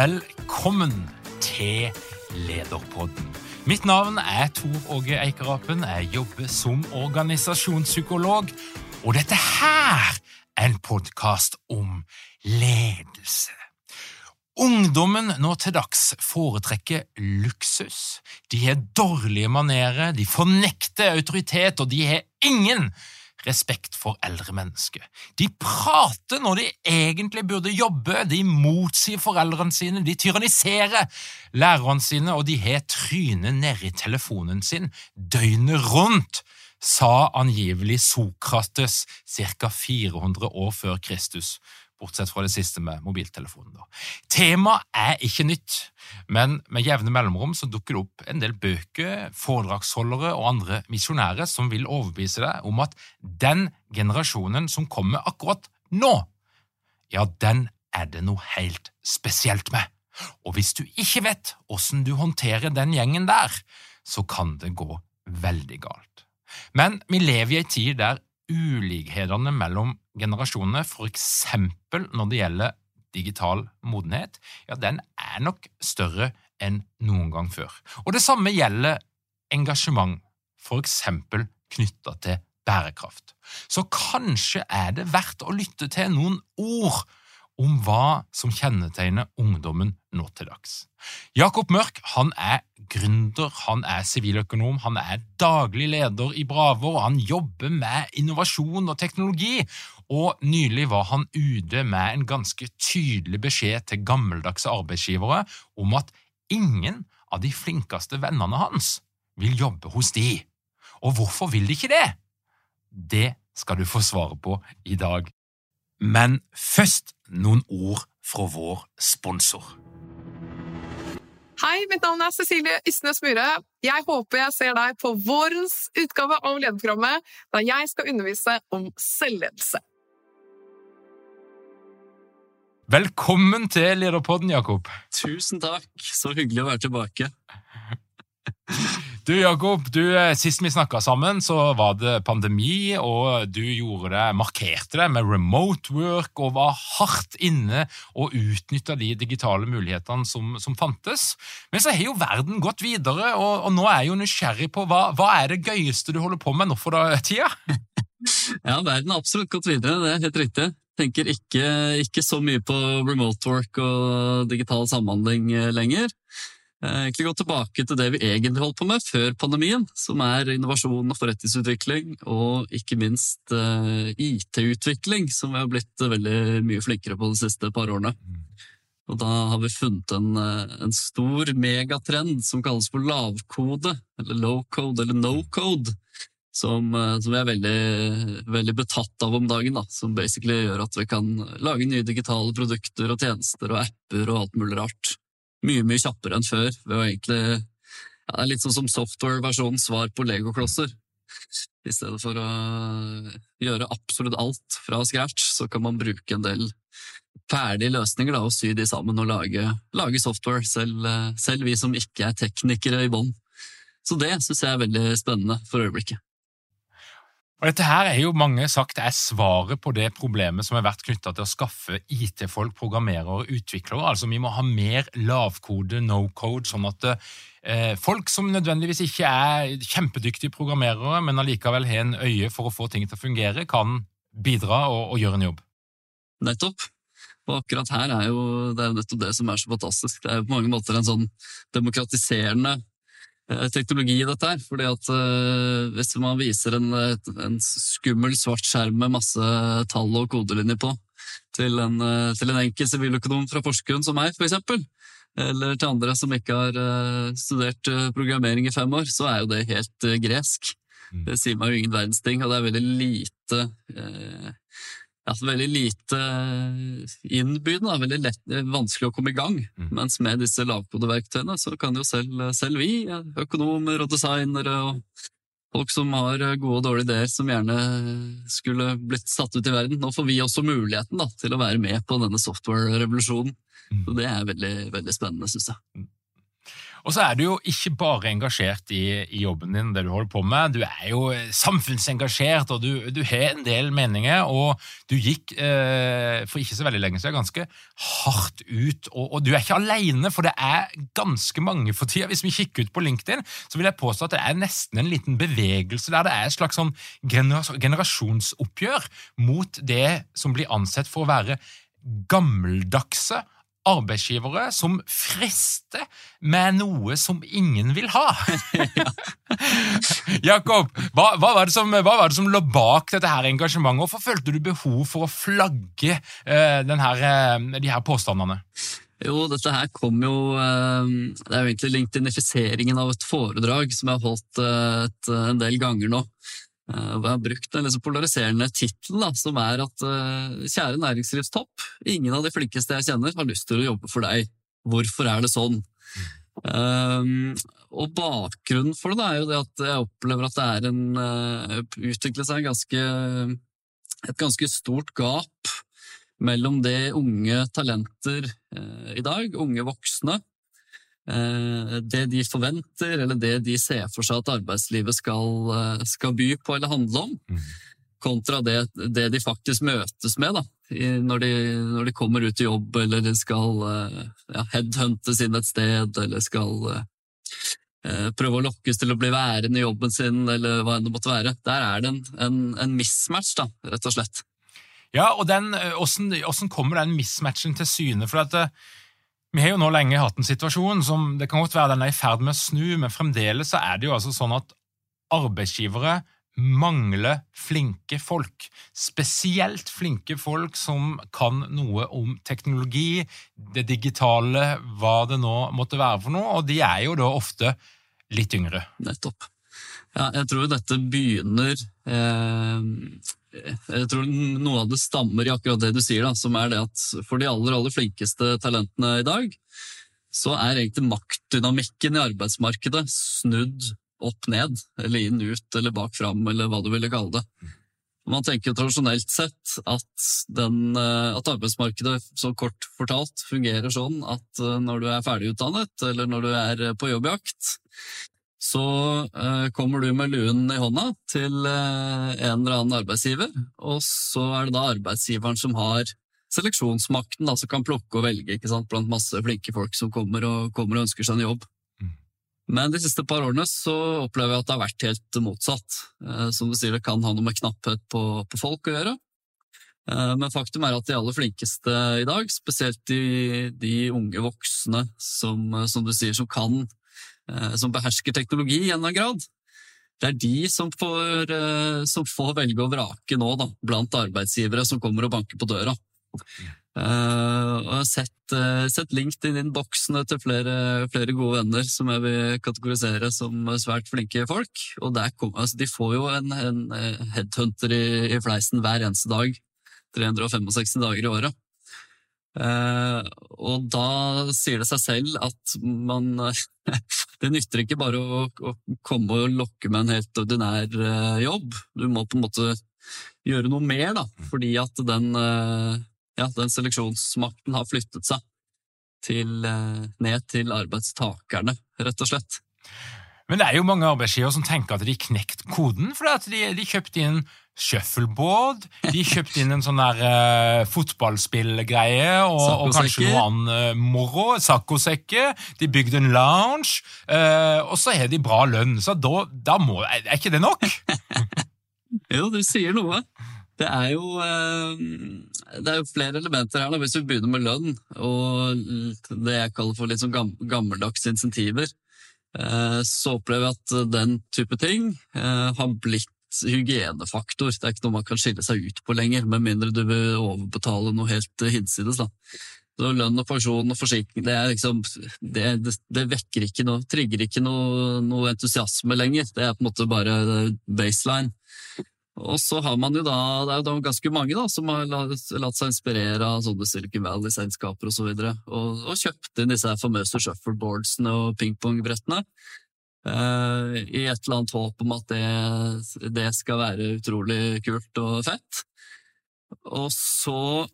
Velkommen til Lederpodden. Mitt navn er Tor Åge Eikerapen. Jeg jobber som organisasjonspsykolog, og dette her er en podkast om ledelse. Ungdommen nå til dags foretrekker luksus. De har dårlige manerer, de fornekter autoritet, og de har ingen respekt for eldre mennesker. De prater når de egentlig burde jobbe, de motsier foreldrene sine, de tyranniserer lærerne sine, og de har trynet nedi telefonen sin døgnet rundt, sa angivelig Sokrates ca. 400 år før Kristus bortsett fra det siste med mobiltelefonen. Da. Temaet er ikke nytt, men med jevne mellomrom så dukker det opp en del bøker, foredragsholdere og andre misjonærer som vil overbevise deg om at den generasjonen som kommer akkurat nå, ja, den er det noe helt spesielt med. Og hvis du ikke vet åssen du håndterer den gjengen der, så kan det gå veldig galt. Men vi lever i ei tid der ulikhetene mellom generasjonene, eksempel når det gjelder digital modenhet, ja, den er nok større enn noen gang før. Og det samme gjelder engasjement, eksempel knytta til bærekraft. Så kanskje er det verdt å lytte til noen ord om hva som kjennetegner ungdommen nå til dags. Jakob Mørk han er gründer, han er siviløkonom, han er daglig leder i Bravo, og han jobber med innovasjon og teknologi. Og nylig var han ute med en ganske tydelig beskjed til gammeldagse arbeidsgivere om at ingen av de flinkeste vennene hans vil jobbe hos de. Og hvorfor vil de ikke det? Det skal du få svaret på i dag. Men først noen ord fra vår sponsor. Hei, mitt navn er Cecilie Ysnes Myhre. Jeg håper jeg ser deg på vårens utgave av lederprogrammet, da jeg skal undervise om selvledelse. Velkommen til Lederpodden, Jakob. Tusen takk. Så hyggelig å være tilbake. Du, Jakob, du, eh, Sist vi snakka sammen, så var det pandemi, og du gjorde det, markerte det med remote work og var hardt inne og utnytta de digitale mulighetene som, som, fantes. Men så har jo verden gått videre, og, og nå er jeg jo nysgjerrig på hva, hva er det gøyeste du holder på med nå for tida? ja, verden har absolutt gått videre, det er helt riktig tenker ikke, ikke, så mye på remote work og digital samhandling eh, lenger. Eh, egentlig gå tilbake til det vi egentlig holdt på med før pandemien, som er innovasjon og forretningsutvikling, og ikke minst eh, IT-utvikling, som vi har blitt veldig mye flinkere på de siste par årene. Og da har vi funnet en, en stor megatrend som kalles for lavkode, eller low code, eller no code, som, uh, som vi er veldig, veldig, betatt av om dagen. Da, som basically gjør at vi kan lage nye digitale produkter og tjenester og apper og alt mulig rart mye, mye kjappere enn før. ved å egentlig ja, Det er litt sånn som software-versjonens svar på legoklosser. I stedet for å gjøre absolutt alt fra scratch, så kan man bruke en del ferdige løsninger da, og sy de sammen og lage, lage software, selv, selv, vi som ikke er teknikere i bånn. Så det syns jeg er veldig spennende for øyeblikket. Og Dette her er jo mange sagt er svaret på det problemet som har vært knytta til å skaffe IT-folk, programmerere og utviklere. Altså Vi må ha mer lavkode, no code, sånn at eh, folk som nødvendigvis ikke er kjempedyktige programmerere, men allikevel har en øye for å få ting til å fungere, kan bidra og, og gjøre en jobb. Nettopp. Og akkurat her er jo det er nettopp det som er så fantastisk. Det er jo på mange måter en sånn demokratiserende teknologi i dette her. fordi at uh, Hvis man viser en, en, skummel svart skjerm med masse tall og kodelinjer på til en, uh, til en enkel siviløkonom fra Porsgrunn som meg, f.eks., eller til andre som ikke har studert programmering i fem år, så er jo det helt gresk. Mm. Det sier meg jo ingen verdens ting, og det er veldig lite altså veldig lite eh, innbydende, veldig lett, eh, vanskelig å komme i gang. Mm. Mens med disse lavkodeverktøyene så kan jo selv, selv vi, økonomer og designere og folk som har gode og dårlige ideer som gjerne skulle blitt satt ut i verden, nå får vi også muligheten da, til å være med på denne software-revolusjonen. Mm. Så det er veldig, veldig spennende, syns jeg. Og så er du jo ikke bare engasjert i, i, jobben din, det du holder på med. Du er jo samfunnsengasjert, og du, du har en del meninger. Og du gikk eh, for ikke så veldig lenge siden ganske hardt ut. Og, og, du er ikke alene, for det er ganske mange for tida. Hvis vi kikker ut på LinkedIn, så vil jeg påstå at det er nesten en liten bevegelse der det er et slags sånn generasjonsoppgjør mot det som blir ansett for å være gammeldagse arbeidsgivere som frister med noe som ingen vil ha. Jakob, hva, hva, var som, hva, var det som, lå bak dette her engasjementet? Hvorfor følte du behov for å flagge uh, her, uh, de her påstandene? Jo, dette her kom jo uh, Det er jo egentlig LinkedInifiseringen av et foredrag som jeg har holdt et, en del ganger nå. Eh, og jeg har brukt en liksom polariserende tittel, som er at uh, kjære næringslivstopp, ingen av de flinkeste jeg kjenner har lyst til å jobbe for deg. Hvorfor er det sånn? Um, og bakgrunnen for det er jo det at jeg opplever at det er en uh, utvikler seg ganske, et ganske stort gap mellom det unge talenter uh, i dag, unge voksne, Eh, det de forventer, eller det de ser for seg at arbeidslivet skal, eh, skal by på eller handle om, mm. kontra det, det, de faktisk møtes med da, når de, når de, kommer ut i jobb eller de skal eh, ja, headhuntes inn et sted eller skal prøve å lokkes til å bli værende i jobben sin, eller hva enn det måtte være. Der er det en, en, en mismatch, da, rett og slett. Ja, og den, hvordan, kommer den mismatchen til syne? For at vi har jo nå lenge hatt en situasjon som det kan godt være den er i ferd med å snu, men fremdeles er det jo altså sånn at arbeidsgivere mangler flinke folk. Spesielt flinke folk som kan noe om teknologi, det digitale, hva det nå måtte være for noe, og de er jo da ofte litt yngre. Nettopp. Ja, jeg tror dette begynner eh, jeg tror noe av det stammer i akkurat det du sier, da, som er det at for de aller, aller flinkeste talentene i dag, så er egentlig maktdynamikken i arbeidsmarkedet snudd opp ned, eller inn ut, eller bak fram, eller hva du ville kalle det. Man tenker tradisjonelt sett at, den, eh, at, arbeidsmarkedet så kort fortalt fungerer sånn at eh, når du er ferdigutdannet, eller når du er på jobbjakt, så eh, kommer du med luen i hånda til eh, en eller annen arbeidsgiver, og så er det da arbeidsgiveren som har seleksjonsmakten, da, som kan plukke og velge sant, blant masse flinke folk som kommer og, kommer og ønsker seg en jobb. Mm. Men de siste par årene så opplever jeg at det har vært helt motsatt. Eh, som du sier, det kan ha noe med knapphet på, på folk å gjøre. Eh, men faktum er at de aller flinkeste i dag, spesielt de, de unge voksne som, som, du sier, som kan Eh, som behersker teknologi i en eller annen grad. Det er de som får, eh, som får velge og vrake nå, da, blant arbeidsgivere som kommer og banker på døra. Uh, og jeg har sett, uh, sett LinkedIn-boksene til flere, flere, gode venner som jeg vil kategorisere som svært flinke folk. Og kom, altså, de får jo en, en headhunter i, i, fleisen hver eneste dag. 365 dager i året. Uh, og da sier det seg selv at man Det nytter ikke bare å, å, komme og lokke med en helt ordinær uh, jobb. Du må på en måte gjøre noe mer, da, fordi at den, uh, ja, den seleksjonsmakten har flyttet seg til, ned til arbeidstakerne, rett og slett. Men det er jo mange arbeidsgivere som tenker at de knekt koden, for de, de kjøpte inn shuffleboard, de kjøpte inn en sånn der uh, fotballspillgreie og, og, kanskje noe annet uh, moro. Saccosekker. De bygde en lounge, uh, og så har de bra lønn. Så da, da må Er ikke det nok? jo, du sier noe. Det er jo, det er jo flere elementer her. Da. Hvis vi begynner med lønn og det jeg kaller for litt sånn gammeldags insentiver, så opplever jeg at den type ting har blitt hygienefaktor. Det er ikke noe man kan skille seg ut på lenger, med mindre du vil overbetale noe helt hinsides. da. Så lønn og pensjon og forsikring det, liksom, det, det, vekker ikke noe, trigger ikke noe, noe, entusiasme lenger. Det er på en måte bare baseline. Og så har man jo da, Det er jo da ganske mange da, som har latt seg inspirere av sånne Silicon Valley-selskaper osv. Og, så videre, og, og kjøpt inn disse famøse shuffleboardsene og pingpongbrettene. Uh, I et eller annet håp om at det, det, skal være utrolig kult og fett. Og så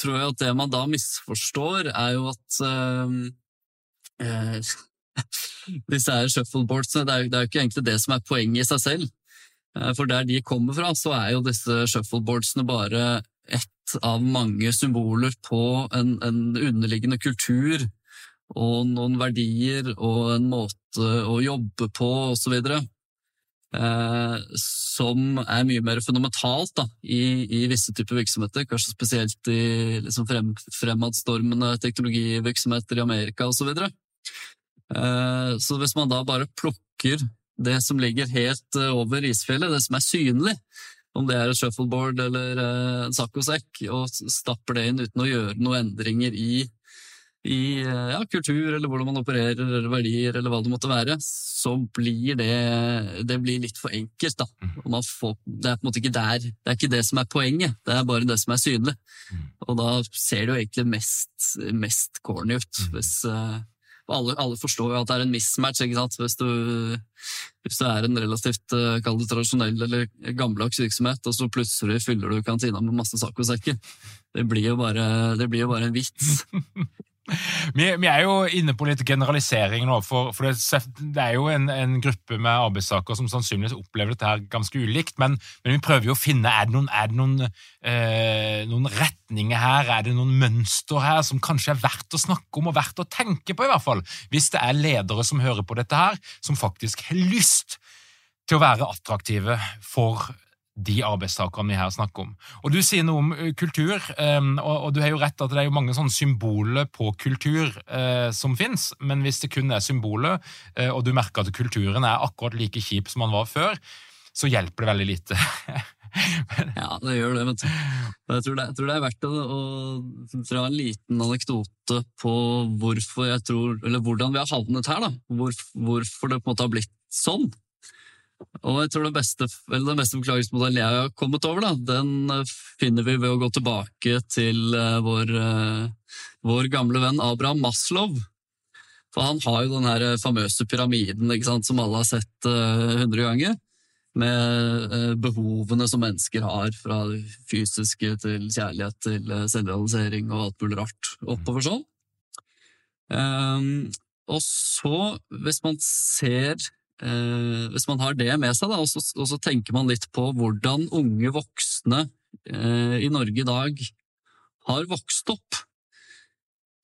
tror jeg at det man da misforstår, er jo at uh, uh, Disse her shuffleboardsene, det er, det er jo ikke egentlig det som er poenget i seg selv. For der de kommer fra, så er jo disse shuffleboardsene bare ett av mange symboler på en, en underliggende kultur og noen verdier og en måte å jobbe på osv. Eh, som er mye mer fundamentalt da, i, i, visse typer virksomheter, kanskje spesielt i liksom frem, fremadstormende teknologivirksomheter i Amerika osv. Så, eh, så hvis man da bare plukker det som ligger helt eh, over isfjellet, det som er synlig, om det er et shuffleboard eller eh, en saccosekk, og stapper det inn uten å gjøre noen endringer i i eh, ja, kultur, eller hvordan man opererer, eller verdier, eller hva det måtte være, så blir det, det blir litt for enkelt. Mhm. Får, det er på en måte ikke der, det er ikke det som er poenget, det er bare det som er synlig. Mhm. Og da ser det jo egentlig mest, mest corny ut. Mhm. hvis... Uh, alle, alle, forstår jo at det er en mismatch ikke sant? Hvis, du, hvis du er en relativt uh, tradisjonell eller gammeldags virksomhet, og så plutselig fyller du kantina med masse saccosekker. Det blir jo bare, det blir jo bare en vits. Vi, vi, er jo inne på litt generalisering nå, for, for det, det, er jo en, en gruppe med arbeidstakere som sannsynligvis opplever dette her ganske ulikt, men, men vi prøver jo å finne er det noen, er det noen, eh, noen, retninger her, er det noen mønster her som kanskje er verdt å snakke om og verdt å tenke på, i hvert fall, hvis det er ledere som hører på dette her, som faktisk har lyst til å være attraktive for de arbeidstakerne vi her snakker om. Og Du sier noe om eh, kultur, ehm, og du har jo rett at det er jo mange sånne symboler på kultur eh, som fins, men hvis det kun er symboler, eh, og du merker at kulturen er akkurat like kjip som den var før, så hjelper det veldig lite. ja, det gjør det. vet. Jeg tror det, jeg tror det er verdt å, å dra en liten anekdote på jeg tror, eller hvordan vi har havnet her. da. Hvor, hvorfor det på en måte har blitt sånn. Og jeg tror den beste, den beste forklaringsmodellen jeg har kommet over, da, den eh, finner vi ved å gå tilbake til uh, vår, uh, vår, gamle venn Abraham Maslow. For han har jo den her famøse pyramiden sant, som alle har sett hundre ganger. Med behovene som mennesker har, fra det fysiske til kjærlighet til selvrealisering og alt mulig rart oppover sånn. Um, og så, hvis man ser eh, hvis man har det med seg, da, og, så, og, så, tenker man litt på hvordan unge voksne eh, i Norge i dag har vokst opp,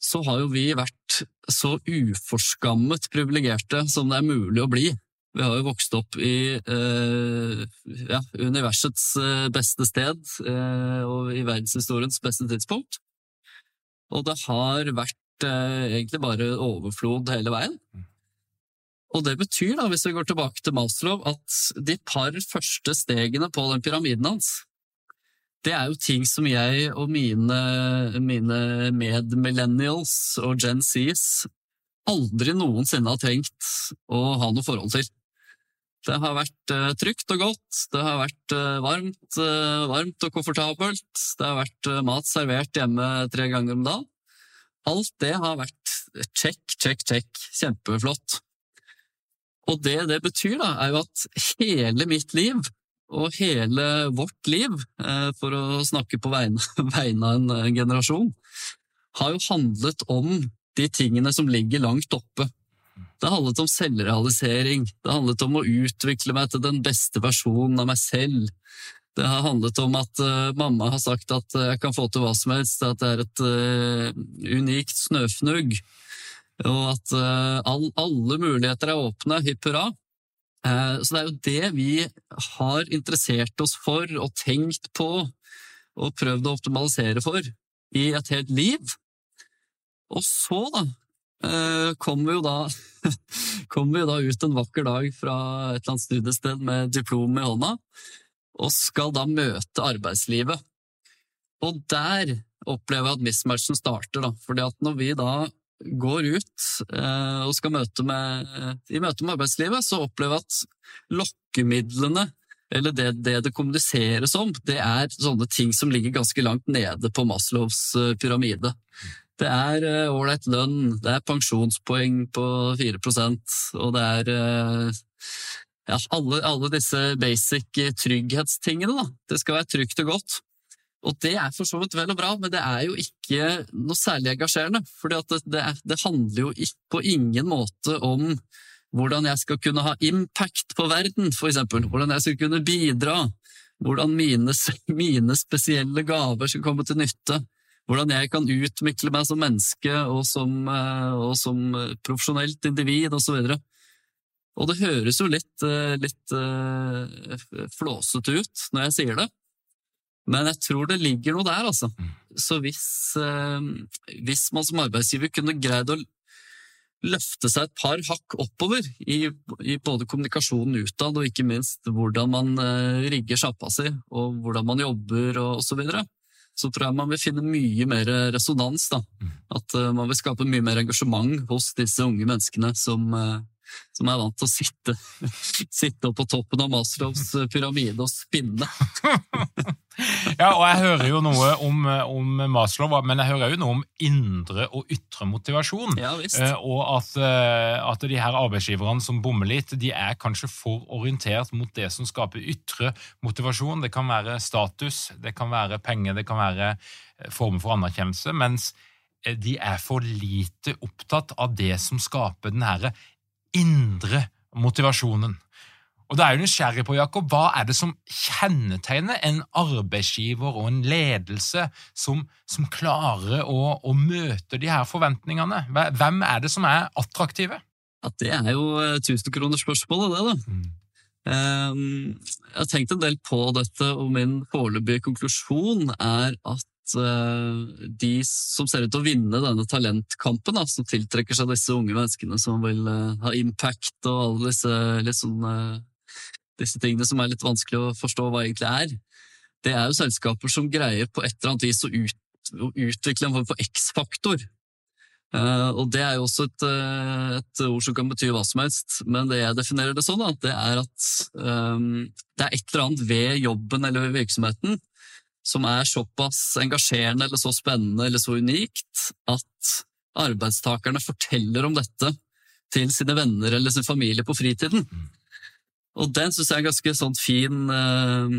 så har jo vi vært så uforskammet privilegerte som det er mulig å bli. Vi har jo vokst opp i eh, ja, universets eh, beste sted eh, og i verdenshistoriens beste tidspunkt. Og det har vært eh, egentlig bare overflod hele veien. Og det betyr, da, hvis vi går tilbake til Maslow, at de par første stegene på den pyramiden hans, det er jo ting som jeg og mine, mine medmillennials og Gen Zs aldri noensinne har tenkt å ha noe forhold til. Det har vært uh, trygt og godt, det har vært uh, varmt, uh, varmt, og komfortabelt, det har vært mat servert hjemme tre ganger om dagen. Alt det har vært check, check, check, kjempeflott. Og det det betyr, da, er jo at hele mitt liv, og hele vårt liv, eh, for å snakke på vegne, vegne av en generasjon, har jo handlet om de tingene som ligger langt oppe. Det handlet om selvrealisering. Det handlet om å utvikle meg til den beste versjonen av meg selv. Det har handlet om at uh, mamma har sagt at jeg kan få til hva som helst, at det er et uh, unikt snøfnugg, og at all, alle muligheter er åpne, hipp hurra. Så det er jo det vi har interessert oss for og tenkt på og prøvd å optimalisere for i et helt liv. Og så, da, kommer vi jo da, kom vi da ut en vakker dag fra et eller annet studiested med diplom i hånda og skal da møte arbeidslivet. Og der opplever jeg at mismatchen starter, da. Fordi at når vi da går ut eh, og skal møte med, i møte med arbeidslivet, så opplever jeg at lokkemidlene, eller det, det, det kommuniseres om, det er sånne ting som ligger ganske langt nede på Maslows eh, pyramide. Det er eh, ålreit lønn, det er pensjonspoeng på 4% og det er ja, alle, alle, disse basic trygghetstingene. Da. Det skal være trygt og godt. Og det er for så vidt vel og bra, men det er jo ikke noe særlig engasjerende. For det, det, det, handler jo ikke, på ingen måte om hvordan jeg skal kunne ha impact på verden, eksempel. Hvordan jeg skal kunne bidra. Hvordan mine, mine spesielle gaver skal komme til nytte. Hvordan jeg kan utvikle meg som menneske og som, eh, og som profesjonelt individ osv. Og det høres jo litt, eh, litt uh, flåsete ut når jeg sier det, men jeg tror det ligger noe der, altså. Mm. Så hvis, uh, hvis man som arbeidsgiver kunne greid å løfte seg et par hakk oppover i, i både kommunikasjonen utad og ikke minst hvordan man uh, rigger sjappa si og hvordan man jobber og osv., så, videre, så tror jeg man vil finne mye mer resonans. da. Mm. At uh, man vil skape mye mer engasjement hos disse unge menneskene som, som er vant til å sitte, sitte på toppen av Maslows pyramide og spinne. ja, og jeg hører jo noe om, om, Maslow, men jeg hører jo noe om indre og ytre motivasjon. Ja, visst. og at, eh, at, de her arbeidsgiverne som bommer litt, de er kanskje for orientert mot det som skaper ytre motivasjon. Det kan være status, det kan være penger, det kan være form former for anerkjennelse. mens de er for lite opptatt av det som skaper den herre indre motivasjonen. Og da er jeg nysgjerrig på, Jakob, Hva er det som kjennetegner en arbeidsgiver og en ledelse som, som klarer å, å, møte de her forventningene? Hvem er det som er attraktive? Ja, det er jo eh, tusenkronersspørsmålet, det. da. Mm. Um, jeg har tenkt en del på dette, og min foreløpige konklusjon er at de som ser ut til å vinne denne talentkampen, da, som tiltrekker seg disse unge menneskene som vil uh, ha impact og alle disse, liksom, disse tingene som er litt vanskelig å forstå hva egentlig er, det er jo selskaper som greier på et eller annet vis å, ut, å utvikle en form for X-faktor. Og Det er jo også et, et, ord som kan bety hva som helst, men det jeg definerer det sånn, da, det er at um, det er et eller annet ved jobben eller ved virksomheten som er såpass engasjerende eller så spennende eller så unikt at arbeidstakerne forteller om dette til sine venner eller sin familie på fritiden. Og den syns jeg er en ganske sånn fin, uh,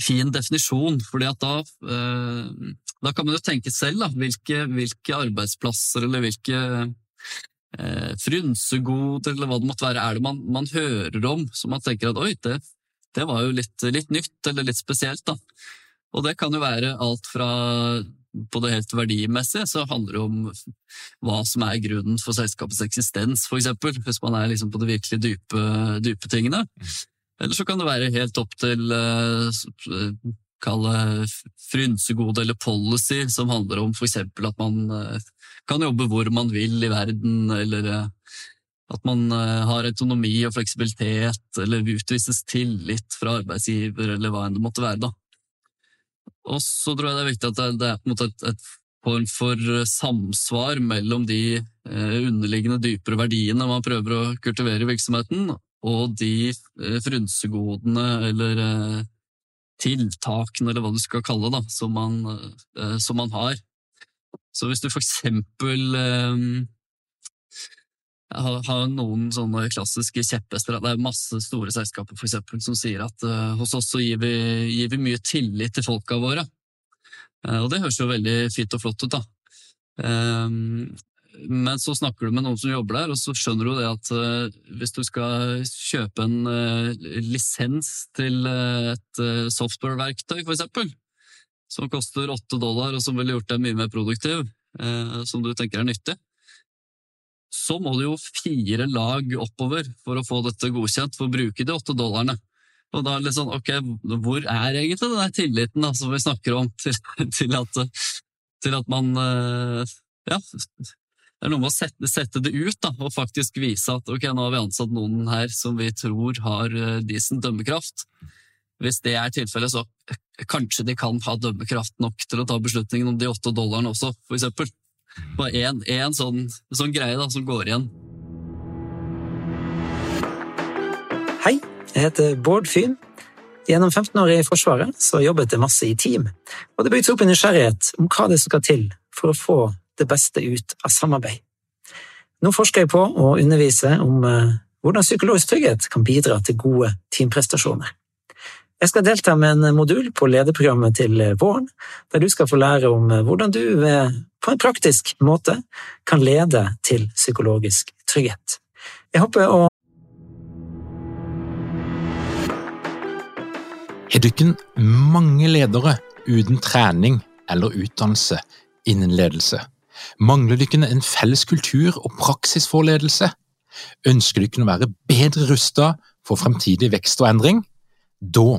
fin definisjon, fordi at da, uh, da kan man jo tenke selv da, hvilke, hvilke arbeidsplasser eller hvilke uh, frynsegoder eller hva det måtte være, er det man, man hører om som man tenker at oi, det, det var jo litt, litt nytt eller litt spesielt. da. Og det kan jo være alt fra på det helt verdimessige så handler det om hva som er grunnen for selskapets eksistens, f.eks. Hvis man er liksom på de virkelig dype, dype, tingene. Eller så kan det være helt opp til uh, kalle frynsegode eller policy, som handler om f.eks. at man uh, kan jobbe hvor man vil i verden, eller uh, at man har autonomi og fleksibilitet, eller utvises tillit fra arbeidsgiver, eller hva enn det måtte være. da. Og så tror jeg det er viktig at det, er på en måte et, et form for samsvar mellom de eh, underliggende dypere verdiene man prøver å kultivere i virksomheten, og de eh, frynsegodene eller eh, tiltakene, eller hva du skal kalle det, som man, eh, som man har. Så hvis du for eksempel eh, har, har noen sånne klassiske kjepphester. Det er masse store selskaper for eksempel, som sier at uh, hos oss så gir vi, gir vi, mye tillit til folka våre. Uh, og det høres jo veldig fint og flott ut, da. Um, men så snakker du med noen som jobber der, og så skjønner du det at uh, hvis du skal kjøpe en uh, lisens til uh, et software-verktøy, for eksempel, som koster åtte dollar, og som ville gjort deg mye mer produktiv, som du tenker er nyttig, så må du jo fire lag oppover for å få dette godkjent for å bruke de åtte dollarene. Og da er det litt sånn, ok, hvor er egentlig den der tilliten da, som vi snakker om, til, til, at, til at man ja, det er noe med å sette, sette, det ut da, og faktisk vise at ok, nå har vi ansatt noen her som vi tror har uh, decent dømmekraft. Hvis det er tilfellet, så kanskje de kan ha dømmekraft nok til å ta beslutningen om de åtte dollarene også, for eksempel. Bare én sånn, sånn greie da, som går igjen. Hei, jeg heter Bård Fyn. Gjennom 15 år i Forsvaret så jobbet jeg masse i team, og det bygde opp en nysgjerrighet om hva det skal til for å få det beste ut av samarbeid. Nå forsker jeg på å undervise om eh, hvordan psykologisk trygghet kan bidra til gode teamprestasjoner. Jeg skal delta med en modul på lederprogrammet til våren, der du skal få lære om eh, hvordan du på en praktisk måte kan lede til psykologisk trygghet. Jeg håper å Har ikke mange ledere uten trening eller utdannelse innen ledelse? Mangler du ikke en felles kultur og praksis for ledelse? Ønsker dere å være bedre rustet for fremtidig vekst og endring? Da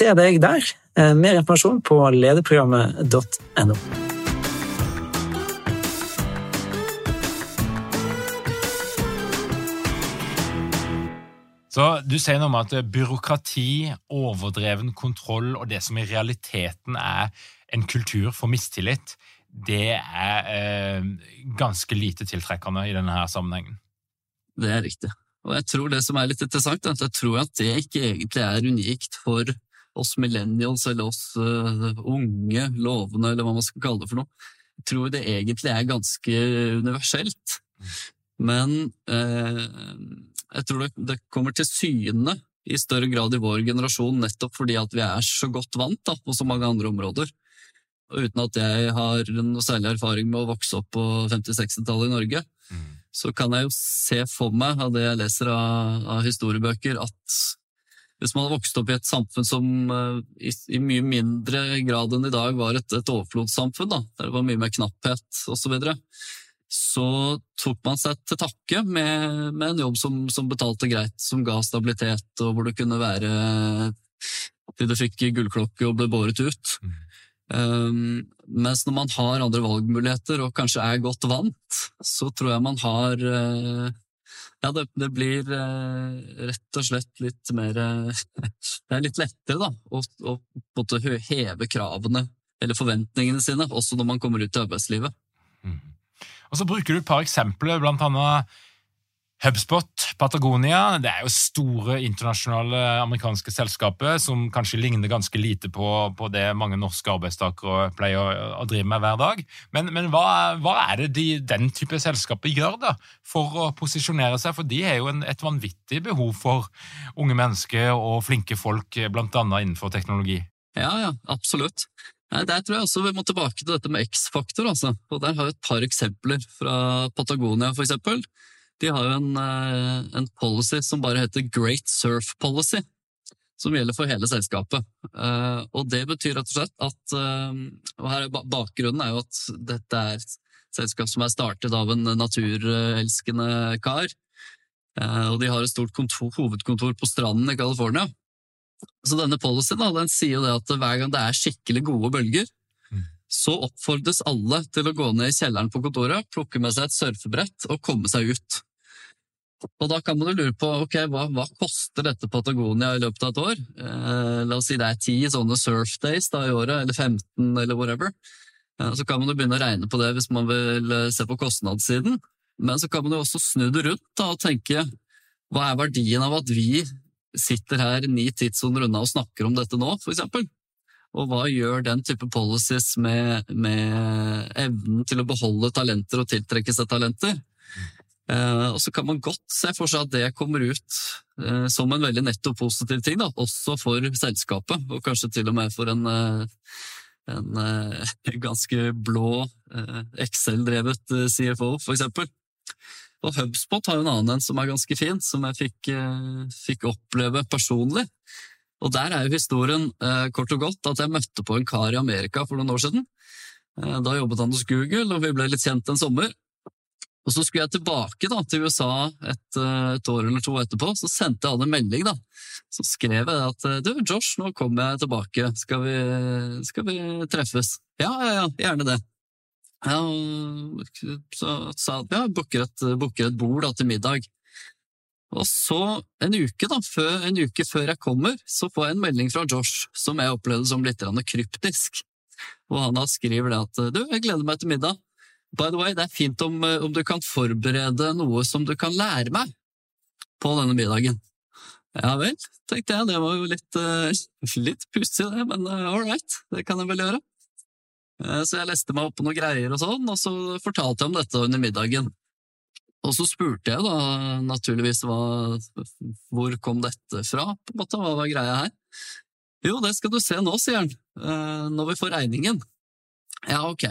Se deg der. Eh, mer informasjon på lederprogrammet.no. Så Du sier noe om at byråkrati, overdreven kontroll og det som i realiteten er en kultur for mistillit, det er eh, ganske lite tiltrekkende i denne her sammenhengen. Det er riktig. Og jeg tror det som er litt interessant, er at jeg tror at det ikke egentlig er unikt for oss millennials eller oss uh, unge lovende, eller hva man skal kalle det for noe. Tror det egentlig er ganske universelt. Mm. Men uh, jeg tror det, det, kommer til syne i større grad i vår generasjon nettopp fordi at vi er så godt vant da, på så mange andre områder. Og uten at jeg har noe særlig erfaring med å vokse opp på 50-60-tallet i Norge, mm. så kan jeg jo se for meg av det jeg leser av, av, historiebøker, at hvis man hadde vokst opp i et samfunn som uh, i, i, mye mindre grad enn i dag var et, et overflodssamfunn, da, der det var mye mer knapphet osv., så, videre, så tok man seg til takke med, med en jobb som, som, betalte greit, som ga stabilitet, og hvor det kunne være til du fikk gullklokke og ble båret ut. Mm. Um, mens når man har andre valgmuligheter og kanskje er godt vant, så tror jeg man har uh, Ja, det, det blir eh, rett og slett litt mer uh, Det er litt lettere, da, å, å, å heve kravene eller forventningene sine, også når man kommer ut i arbeidslivet. Mm. Og så bruker du et par eksempler, blant annet HubSpot, Patagonia. Det er jo store internasjonale amerikanske selskaper som kanskje ligner ganske lite på, på det mange norske arbeidstakere pleier å, å drive med hver dag. Men, men hva, hva, er det de, den type selskaper gjør da, for å posisjonere seg? For de har jo en, et vanvittig behov for unge mennesker og flinke folk, annet innenfor teknologi. Ja, ja, absolutt. Der tror jeg også vi må tilbake til dette med X-faktor. altså. Og Der har vi et par eksempler fra Patagonia, for eksempel. De har jo en, eh, en, policy som bare heter Great Surf Policy, som gjelder for hele selskapet. Eh, og Det betyr rett og slett at eh, og her er Bakgrunnen er jo at dette er et selskap som er startet av en naturelskende kar. Og de har et stort kontor, hovedkontor på stranden i California. Så denne policyen da, den sier det at hver gang det er skikkelig gode bølger, mm. så oppfordres alle til å gå ned i kjelleren på kontoret, plukke med seg et surfebrett og komme seg ut. Og da kan man jo lure på ok, hva, hva koster dette Patagonia i løpet av et år? Eh, la oss si det er ti sånne surf days da, i året, eller 15, eller whatever. Så kan man jo begynne å regne på det hvis man vil se på kostnadssiden. Men så kan man jo også snu det rundt da, og tenke hva er verdien av at vi sitter her ni tidssoner unna og snakker om dette nå, for eksempel? Og hva gjør den type policies med, med evnen til å beholde talenter og tiltrekke seg talenter? Eh, og så kan man godt se for seg at det kommer ut eh, som en veldig netto positiv ting, da, også for selskapet, og kanskje til og med for en, eh, en ganske blå Excel-drevet CFO, for eksempel. Og HubSpot har jo en annen en som er ganske fin, som jeg fikk, fikk oppleve personlig. Og der er jo historien kort og godt at jeg møtte på en kar i Amerika for noen år siden. Da jobbet han hos Google, og vi ble litt kjent en sommer. Og så skulle jeg tilbake da, til USA et, eh, et, år eller to etterpå, så sendte jeg han en melding. da. Så skrev jeg at eh, du, Josh, nå kommer jeg tilbake, skal vi, skal vi treffes? Ja, ja, ja, gjerne det. Ja, så sa han ja, booker et, booker et bord da, til middag. Og så, en uke, da, før, en uke før jeg kommer, så får jeg en melding fra Josh som jeg opplevde som litt kryptisk. Og han da skriver det at du, jeg gleder meg til middag. By the way, det er fint om, om du kan forberede noe som du kan lære meg på denne middagen. Ja vel, tenkte jeg, det var jo litt, uh, litt pussig det, men uh, all right, det kan jeg vel gjøre. Uh, så jeg leste meg opp på noen greier og sånn, og så fortalte jeg om dette under middagen. Og så spurte jeg da naturligvis hva, hvor kom dette fra, på en måte, hva var greia her? Jo, det skal du se nå, sier han, uh, når vi får regningen. Ja, ok.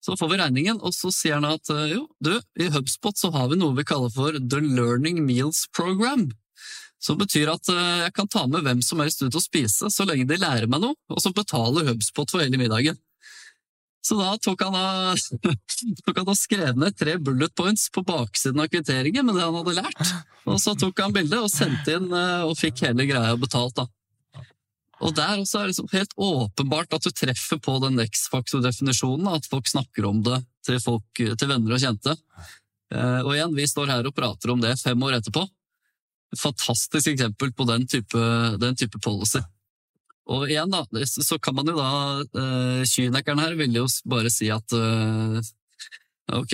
Så får vi regningen, og så sier han at eh, jo, du, i HubSpot så har vi noe vi kaller for The Learning Meals Program. Som betyr at eh, jeg kan ta med hvem som helst ut og spise, så lenge de lærer meg noe, og så betaler HubSpot for hele middagen. Så da tok han, tok han og skrev ned tre bullet points på baksiden av kvitteringen med det han hadde lært. Og så tok han bildet og sendte inn eh, og fikk hele greia betalt. da. Og der også er det liksom helt åpenbart at du treffer på den X-faktor-definisjonen, at folk snakker om det til, folk, til venner og kjente. Eh, og igjen, vi står her og prater om det fem år etterpå. Fantastisk eksempel på den type, den type policy. Og igjen, da, så kan man jo da kynekeren Kynikeren her vil jo bare si at uh, ok,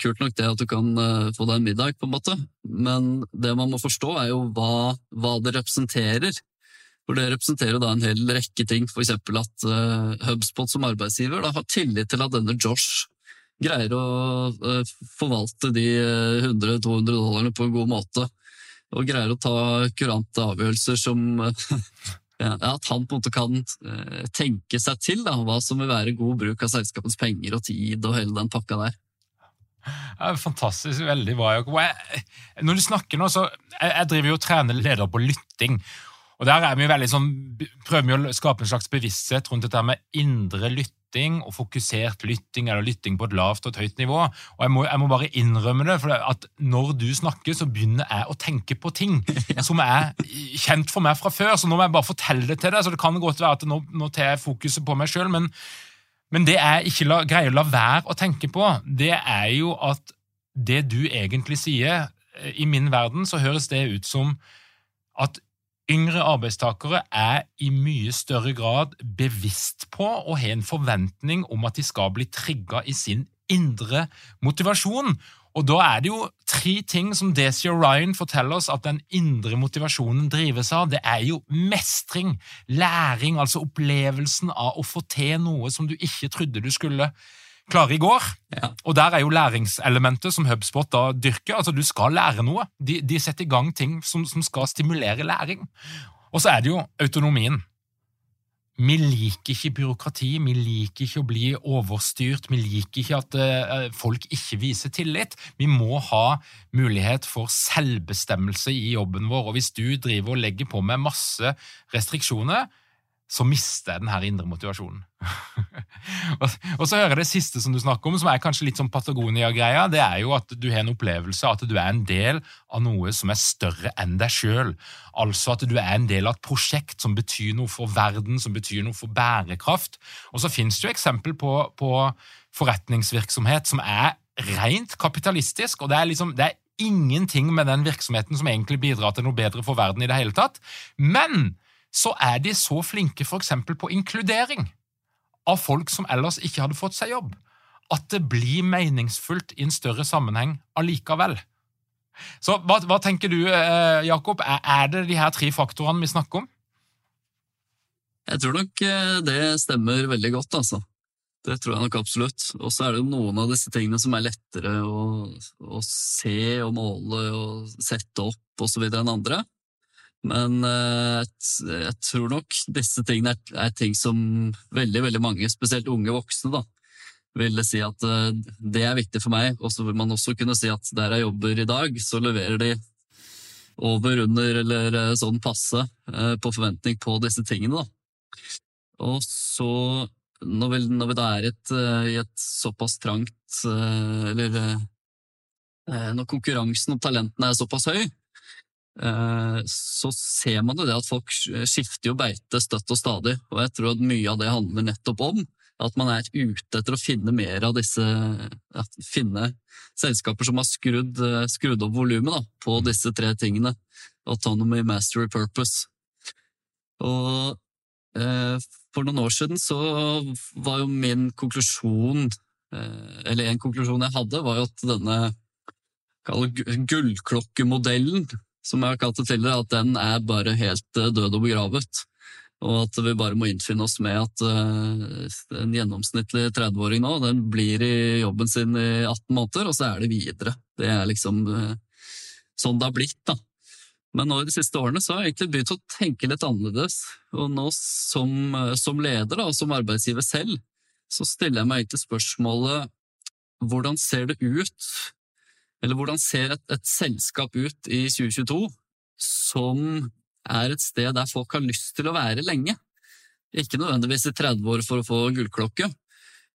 kult nok det at du kan få deg en middag, på en måte, men det man må forstå, er jo hva, hva det representerer. For det representerer da en hel rekke ting, eksempel at uh, HubSpot som arbeidsgiver da, har tillit til at denne Josh greier å uh, forvalte de 100-200 dollarene på en god måte, og greier å ta kurante avgjørelser som at han på en måte kan uh, tenke seg til da, hva som vil være god bruk av selskapets penger og tid og hele den pakka der. Ja, fantastisk. Veldig bra. Når du snakker nå, så Jeg, jeg driver jo og trener ledere på lytting. Og der er vi veldig sånn, prøver vi å skape en slags bevissthet rundt dette med indre lytting og fokusert lytting, eller lytting på et lavt og et høyt nivå. Og jeg må, jeg må bare innrømme det, for at når du snakker, så begynner jeg å tenke på ting som er kjent for meg fra før. Så nå må jeg bare fortelle det til deg, så det kan godt være at nå, nå tar jeg fokuset på meg sjøl. Men, men, det jeg ikke la, greier å la være å tenke på, det er jo at det du egentlig sier I min verden så høres det ut som at Yngre arbeidstakere er i mye større grad bevisst på og har en forventning om at de skal bli trigga i sin indre motivasjon. Og Da er det jo tre ting som Desi og Ryan forteller oss at den indre motivasjonen drives av. Det er jo mestring, læring, altså opplevelsen av å få til noe som du ikke trodde du skulle klare i går. Ja. Og der er jo læringselementet som HubSpot da dyrker. Altså, du skal lære noe. De, de setter i gang ting som, som skal stimulere læring. Og så er det jo autonomien. Vi liker ikke byråkrati, vi liker ikke å bli overstyrt, vi liker ikke at uh, folk ikke viser tillit. Vi må ha mulighet for selvbestemmelse i jobben vår, og hvis du driver og legger på med masse restriksjoner, så mister jeg den her indre motivasjonen. og så hører jeg det siste som du snakker om, som er kanskje litt sånn Patagonia-greia. Det er jo at du har en opplevelse at du er en del av noe som er større enn deg sjøl. Altså at du er en del av et prosjekt som betyr noe for verden, som betyr noe for bærekraft. Og så finnes det jo eksempel på, på forretningsvirksomhet som er rent kapitalistisk, og det er liksom det er ingenting med den virksomheten som egentlig bidrar til noe bedre for verden i det hele tatt. Men så er de så flinke f.eks. på inkludering. av folk som ellers ikke hadde fått seg jobb. At det blir meningsfullt i en større sammenheng allikevel. Så hva, hva tenker du, eh, Jakob? Er, er det de her tre faktorene vi snakker om? Jeg tror nok eh, det stemmer veldig godt, altså. Det tror jeg nok absolutt. Og så er det noen av disse tingene som er lettere å, å se og måle og sette opp osv. enn andre. Men eh, jeg tror nok disse tingene er, ting som veldig veldig mange, spesielt unge voksne, da, ville si at eh, det er viktig for meg. Og så vil man også kunne si at der jeg jobber i dag, så leverer de over, under eller sånn passe på forventning på disse tingene. da. Og så, når vi, når vi da er et, eh, i et såpass trangt eh, Eller eh, når konkurransen om talentene er såpass høy, så ser man jo det at folk skifter jo beite støtt og stadig. Og jeg tror at mye av det handler nettopp om at man er ute etter å finne mer av disse Finne selskaper som har skrudd, skrudd opp volumet på disse tre tingene. Autonomy, mastery, purpose. Og Eh, for noen år siden så var jo min konklusjon, eh, eller en konklusjon jeg hadde, var jo at denne gullklokkemodellen, som jeg har kalt det tidligere, at den er bare helt eh, død og begravet. Og at vi bare må innfinne oss med at en gjennomsnittlig 30-åring nå, den blir i jobben sin i 18 måneder, og så er det videre. Det er liksom sånn det har blitt, da. Men nå i de siste årene så har jeg egentlig begynt å tenke litt annerledes. Og nå som, eh, som leder da, og som arbeidsgiver selv, så stiller jeg meg egentlig spørsmålet hvordan ser det ut, eller hvordan ser et, et selskap ut i 2022 som er et sted der folk har lyst til å være lenge? Ikke nødvendigvis i 30 år for å få gullklokke,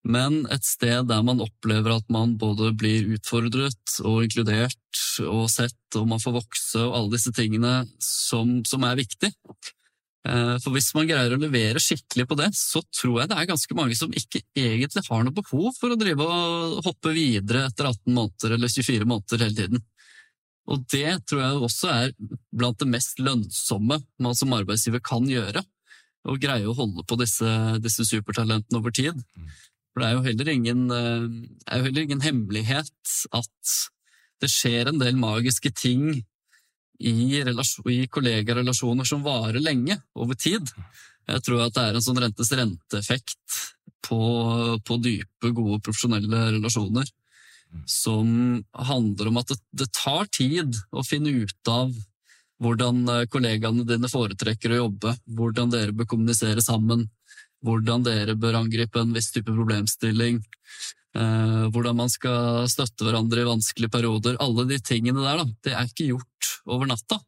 men et sted der man opplever at man både blir utfordret og inkludert og sett, og man får vokse og alle disse tingene som, som er viktig. Eh, for hvis man greier å levere skikkelig på det, så tror jeg det er ganske mange som ikke egentlig har noe behov for å drive og hoppe videre etter 18 måneder eller 24 måneder hele tiden. Og det tror jeg også er blant det mest lønnsomme man som arbeidsgiver kan gjøre. Å greie å holde på disse, disse supertalentene over tid. Mm. For det er jo heller ingen, eh, er jo heller ingen hemmelighet at det skjer en del magiske ting i, i kollegarelasjoner som varer lenge, over tid. Jeg tror at det er en sånn rentes renteeffekt på, på dype, gode profesjonelle relasjoner som handler om at det, det, tar tid å finne ut av hvordan eh, kollegaene dine foretrekker å jobbe, hvordan dere bør kommunisere sammen, hvordan dere bør angripe en viss type problemstilling, eh, hvordan man skal støtte hverandre i vanskelige perioder. Alle de tingene der, da, det er ikke gjort over natta.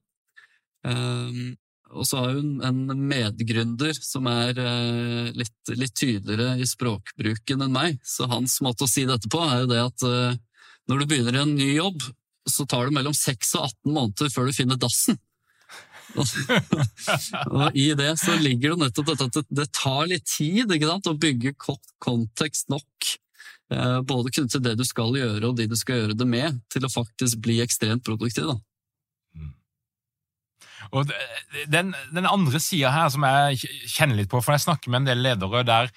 Eh, og så har hun en medgründer som er eh, litt, litt, tydeligere i språkbruken enn meg, så hans måte å si dette på er jo det at eh, når du begynner i en ny jobb, så tar det mellom 6 og 18 måneder før du finner dassen. og I det så ligger det nettopp dette at det tar litt tid ikke sant, å bygge kontekst nok. Eh, både knyttet til det du skal gjøre og de du skal gjøre det med, til å faktisk bli ekstremt produktiv. da. Og den, den andre sida her som jeg kjenner litt på, for jeg snakker med en del ledere der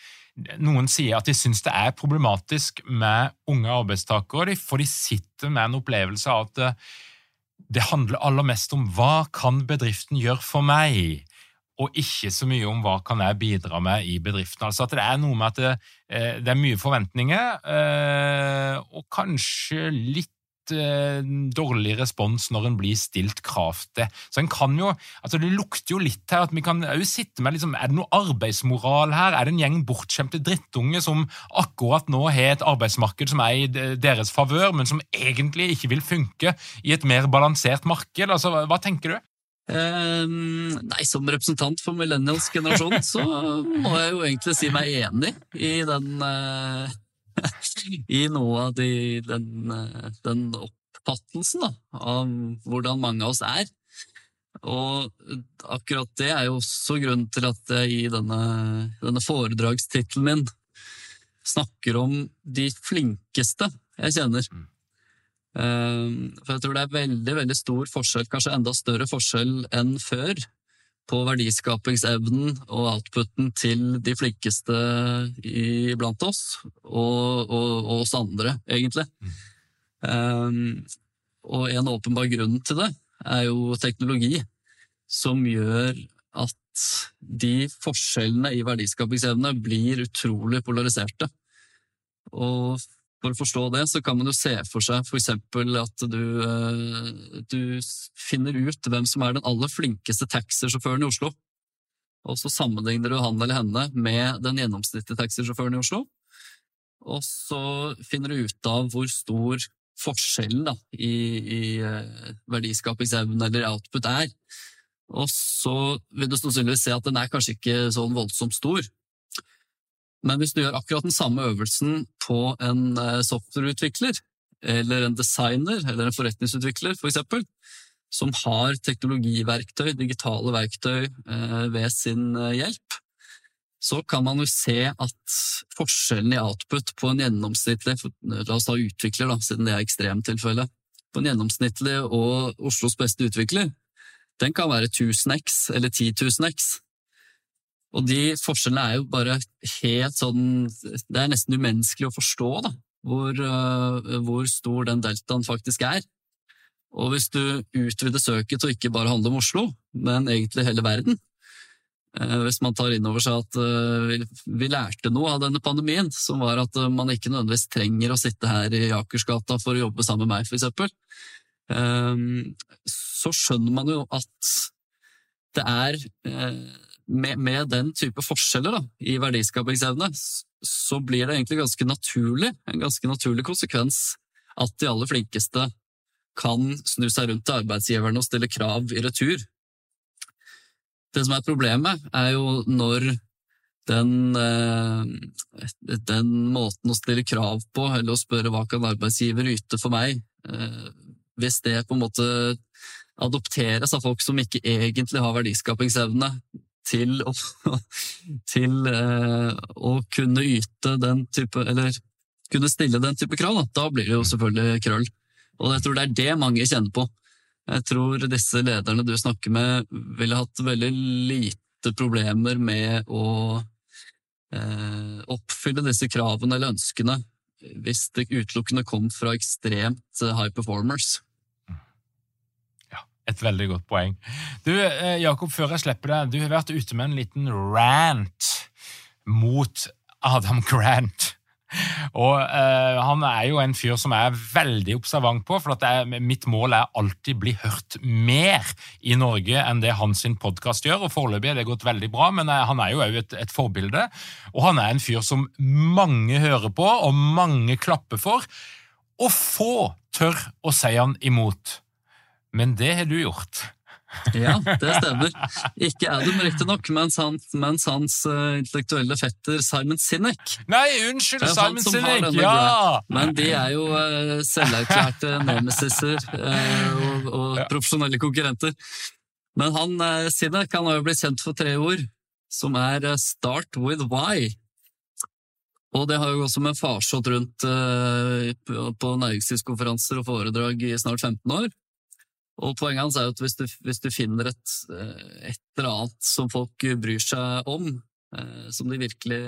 noen sier at de syns det er problematisk med unge arbeidstakere, for de sitter med en opplevelse av at eh, det handler aller mest om hva kan bedriften gjøre for meg, og ikke så mye om hva kan jeg bidra med i bedriften. Altså at Det er noe med at det, eh, det er mye forventninger, eh, og kanskje litt dårlig respons når en blir stilt krav til. Så en kan jo, altså Det lukter jo litt her at vi kan jo sitte med liksom, Er det noe arbeidsmoral her? Er det en gjeng bortskjemte drittunge som akkurat nå har et arbeidsmarked som er i deres favør, men som egentlig ikke vil funke i et mer balansert marked? Altså, Hva tenker du? Eh, nei, Som representant for millennials-generasjonen så må jeg jo egentlig si meg enig i den uh, i noe av de, den, den oppfattelsen da, av hvordan mange av oss er. Og akkurat det er jo også grunnen til at jeg i denne, denne foredragstittelen min snakker om de flinkeste jeg kjenner. Mm. Ehm, for jeg tror det er veldig veldig stor forskjell, kanskje enda større forskjell enn før, på verdiskapingsevnen og outputen til de flinkeste i, blant oss, og, og, og, oss andre, egentlig. Mm. Um, og en åpenbar grunn til det er jo teknologi, som gjør at de forskjellene i verdiskapingsevne blir utrolig polariserte. Og for å forstå det, så kan man jo se for seg f.eks. at du, eh, du, finner ut hvem som er den aller flinkeste taxisjåføren i Oslo. Og så sammenligner du han eller henne med den gjennomsnittlige taxisjåføren i Oslo. Og så finner du ut av hvor stor forskjellen da, i, i eh, verdiskapingsevne eller output er. Og så vil du sannsynligvis se at den er kanskje ikke sånn voldsomt stor. Men hvis du gjør akkurat den samme øvelsen på en eh, softwareutvikler, eller en designer eller en forretningsutvikler f.eks., for som har teknologiverktøy, digitale verktøy, eh, ved sin eh, hjelp, så kan man jo se at forskjellen i output på en gjennomsnittlig La oss ta utvikler, da, siden det er ekstremtilfellet. På en gjennomsnittlig og Oslos beste utvikler, den kan være 1000x eller 10 000x. Og de forskjellene er jo bare helt sånn Det er nesten umenneskelig å forstå, da, hvor, uh, hvor stor den deltaen faktisk er. Og hvis du utvider søket til ikke bare handle om Oslo, men egentlig hele verden, uh, hvis man tar inn over seg at uh, vi, lærte noe av denne pandemien, som var at man ikke nødvendigvis trenger å sitte her i Akersgata for å jobbe sammen med meg, eksempel, så skjønner man jo at det er med, med, den type forskjeller da, i verdiskapingsevne, så blir det egentlig ganske naturlig, en ganske naturlig konsekvens at de aller flinkeste kan snu seg rundt til arbeidsgiverne og stille krav i retur. Det som er problemet, er jo når den, eh, den måten å stille krav på, eller å spørre hva kan arbeidsgiver yte for meg, eh, hvis det på en måte adopteres av folk som ikke egentlig har verdiskapingsevne, til å, til, uh, å kunne yte den type Eller kunne stille den type krav, da, da blir det jo selvfølgelig krøll. Og jeg tror det er det mange kjenner på. Jeg tror disse lederne du snakker med, ville hatt veldig lite problemer med å eh, oppfylle disse kravene eller ønskene hvis det utelukkende kom fra ekstremt high performers. Et veldig godt poeng. Du, eh, Jakob, før jeg slipper deg, du har vært ute med en liten rant mot Adam Grant. Og uh, Han er jo en fyr som jeg er veldig observant på, for er, mitt mål er alltid bli hørt mer i Norge enn det hans podkast gjør. og Foreløpig er det gått veldig bra, men jeg, han er jo òg et, et, forbilde. Og han er en fyr som mange hører på, og mange klapper for. Og få tør å si han imot. Men det har du gjort. ja, det stemmer. Ikke Adam, riktignok, mens, han, mens hans uh, intellektuelle fetter Simon Sinek Nei, unnskyld, Simon Sinek! Ja! Men de er jo uh, selverklærte nemesiser uh, og, og ja. profesjonelle konkurrenter. Men han uh, Sinek han har jo blitt kjent for tre ord, som er 'start with why'. Og det har jo også med farsott rundt på næringslivskonferanser og foredrag i snart 15 år. Og Poenget hans er jo at hvis du, hvis du finner et, eh, et, eller annet som folk bryr seg om, eh, som de virkelig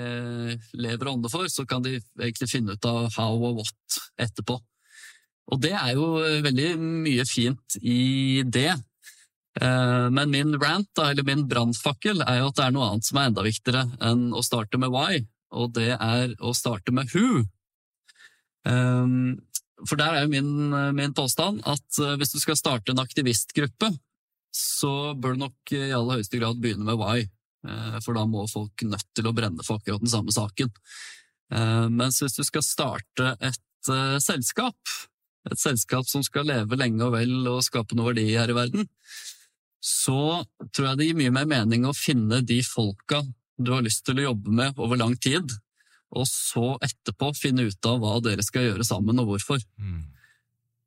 lever ånde for, så kan de egentlig finne ut av how og what etterpå. Og det er jo veldig mye fint i det. Eh, men min rant, eller min brannfakkel, er jo at det er noe annet som er enda viktigere enn å starte med why, og det er å starte med who. For der er jo min, min, påstand at eh, hvis du skal starte en aktivistgruppe, så bør du nok i aller høyeste grad begynne med why. Eh, for da må folk nødt til å brenne for akkurat den samme saken. Eh, mens hvis du skal starte et selskap, et selskap som skal leve lenge og vel og skape noe verdi her i verden, så tror jeg det gir mye mer mening å finne de folka du har lyst til å jobbe med over lang tid, og så etterpå finne ut av hva dere skal gjøre sammen, og hvorfor. Mm.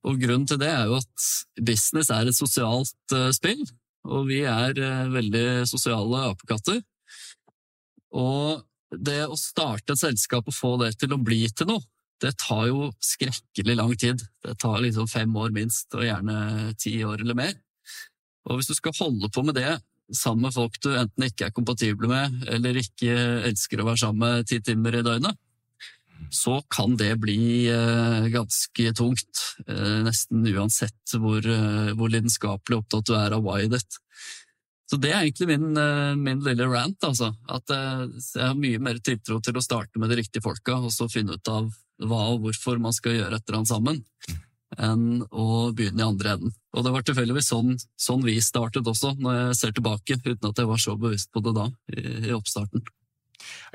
Og Grunnen til det er jo at business er et sosialt uh, spill, og vi er uh, veldig sosiale apekatter. Og det å starte et selskap og få det til å bli til noe, det tar jo skrekkelig lang tid. Det tar liksom fem år minst, og gjerne ti år eller mer. Og hvis du skal holde på med det sammen med folk du enten ikke er kompatible med, eller ikke elsker å være sammen med ti timer i døgnet, så kan det bli eh, ganske tungt. Eh, nesten uansett hvor, eh, hvor lidenskapelig opptatt du er av why ditt. Så det er egentlig min, min lille rant, altså. At jeg har mye mer tiltro til å starte med de riktige folka, og så finne ut av hva og hvorfor man skal gjøre et eller annet sammen, enn å begynne i andre enden. Og det var tilfeldigvis sånn, sånn vi startet også, når jeg ser tilbake, uten at jeg var så bevisst på det da, i, i oppstarten.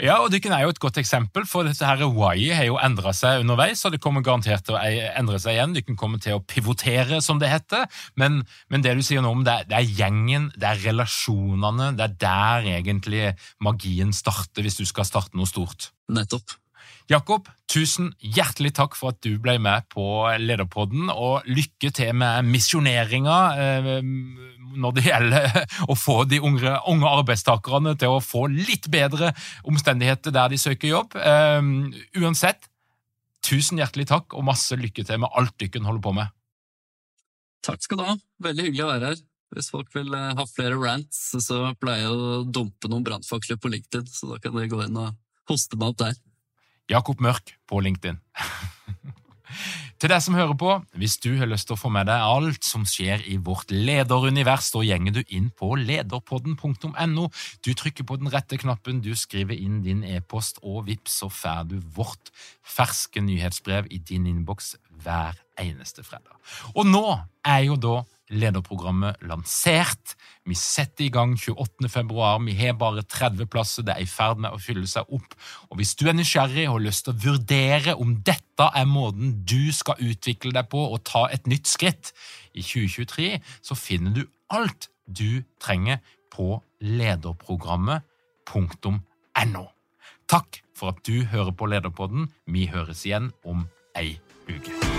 Ja, og Dykken er jo et godt eksempel, for dette her Why har jo endra seg underveis, og det kommer garantert til å endre seg igjen. Dykken kommer til å pivotere, som det heter. Men, men det du sier nå om det, det, er gjengen, det er relasjonene, det er der egentlig magien starter, hvis du skal starte noe stort. Nettopp. Jakob, tusen hjertelig takk for at du ble med på Lederpodden, og lykke til med misjoneringa eh, når det gjelder å få de unge, unge, arbeidstakerne til å få litt bedre omstendigheter der de søker jobb. Eh, uansett, tusen hjertelig takk, og masse lykke til med alt dere holder på med. Takk skal du ha. Veldig hyggelig å være her. Hvis folk vil eh, ha flere rants, så pleier jeg å dumpe noen brannfakler på LinkedIn, så da kan dere gå inn og hoste meg opp der. Jakob Mørk på LinkedIn. Til deg som hører på, hvis du har lyst til å få med deg alt som skjer i vårt lederunivers, da gjenger du inn på lederpodden.no. Du trykker på den rette knappen, du skriver inn din e-post, og vips, så får du vårt ferske nyhetsbrev i din innboks hver eneste fredag. Og nå er jo da lederprogrammet lansert. Vi setter i gang 28. februar. Vi har bare 30 plasser. Det er i ferd med å fylle seg opp. Og Hvis du er nysgjerrig og har lyst til å vurdere om dette er måten du skal utvikle deg på og ta et nytt skritt i 2023, så finner du alt du trenger på lederprogrammet.no. Takk for at du hører på Lederpodden. Vi høres igjen om ei uke.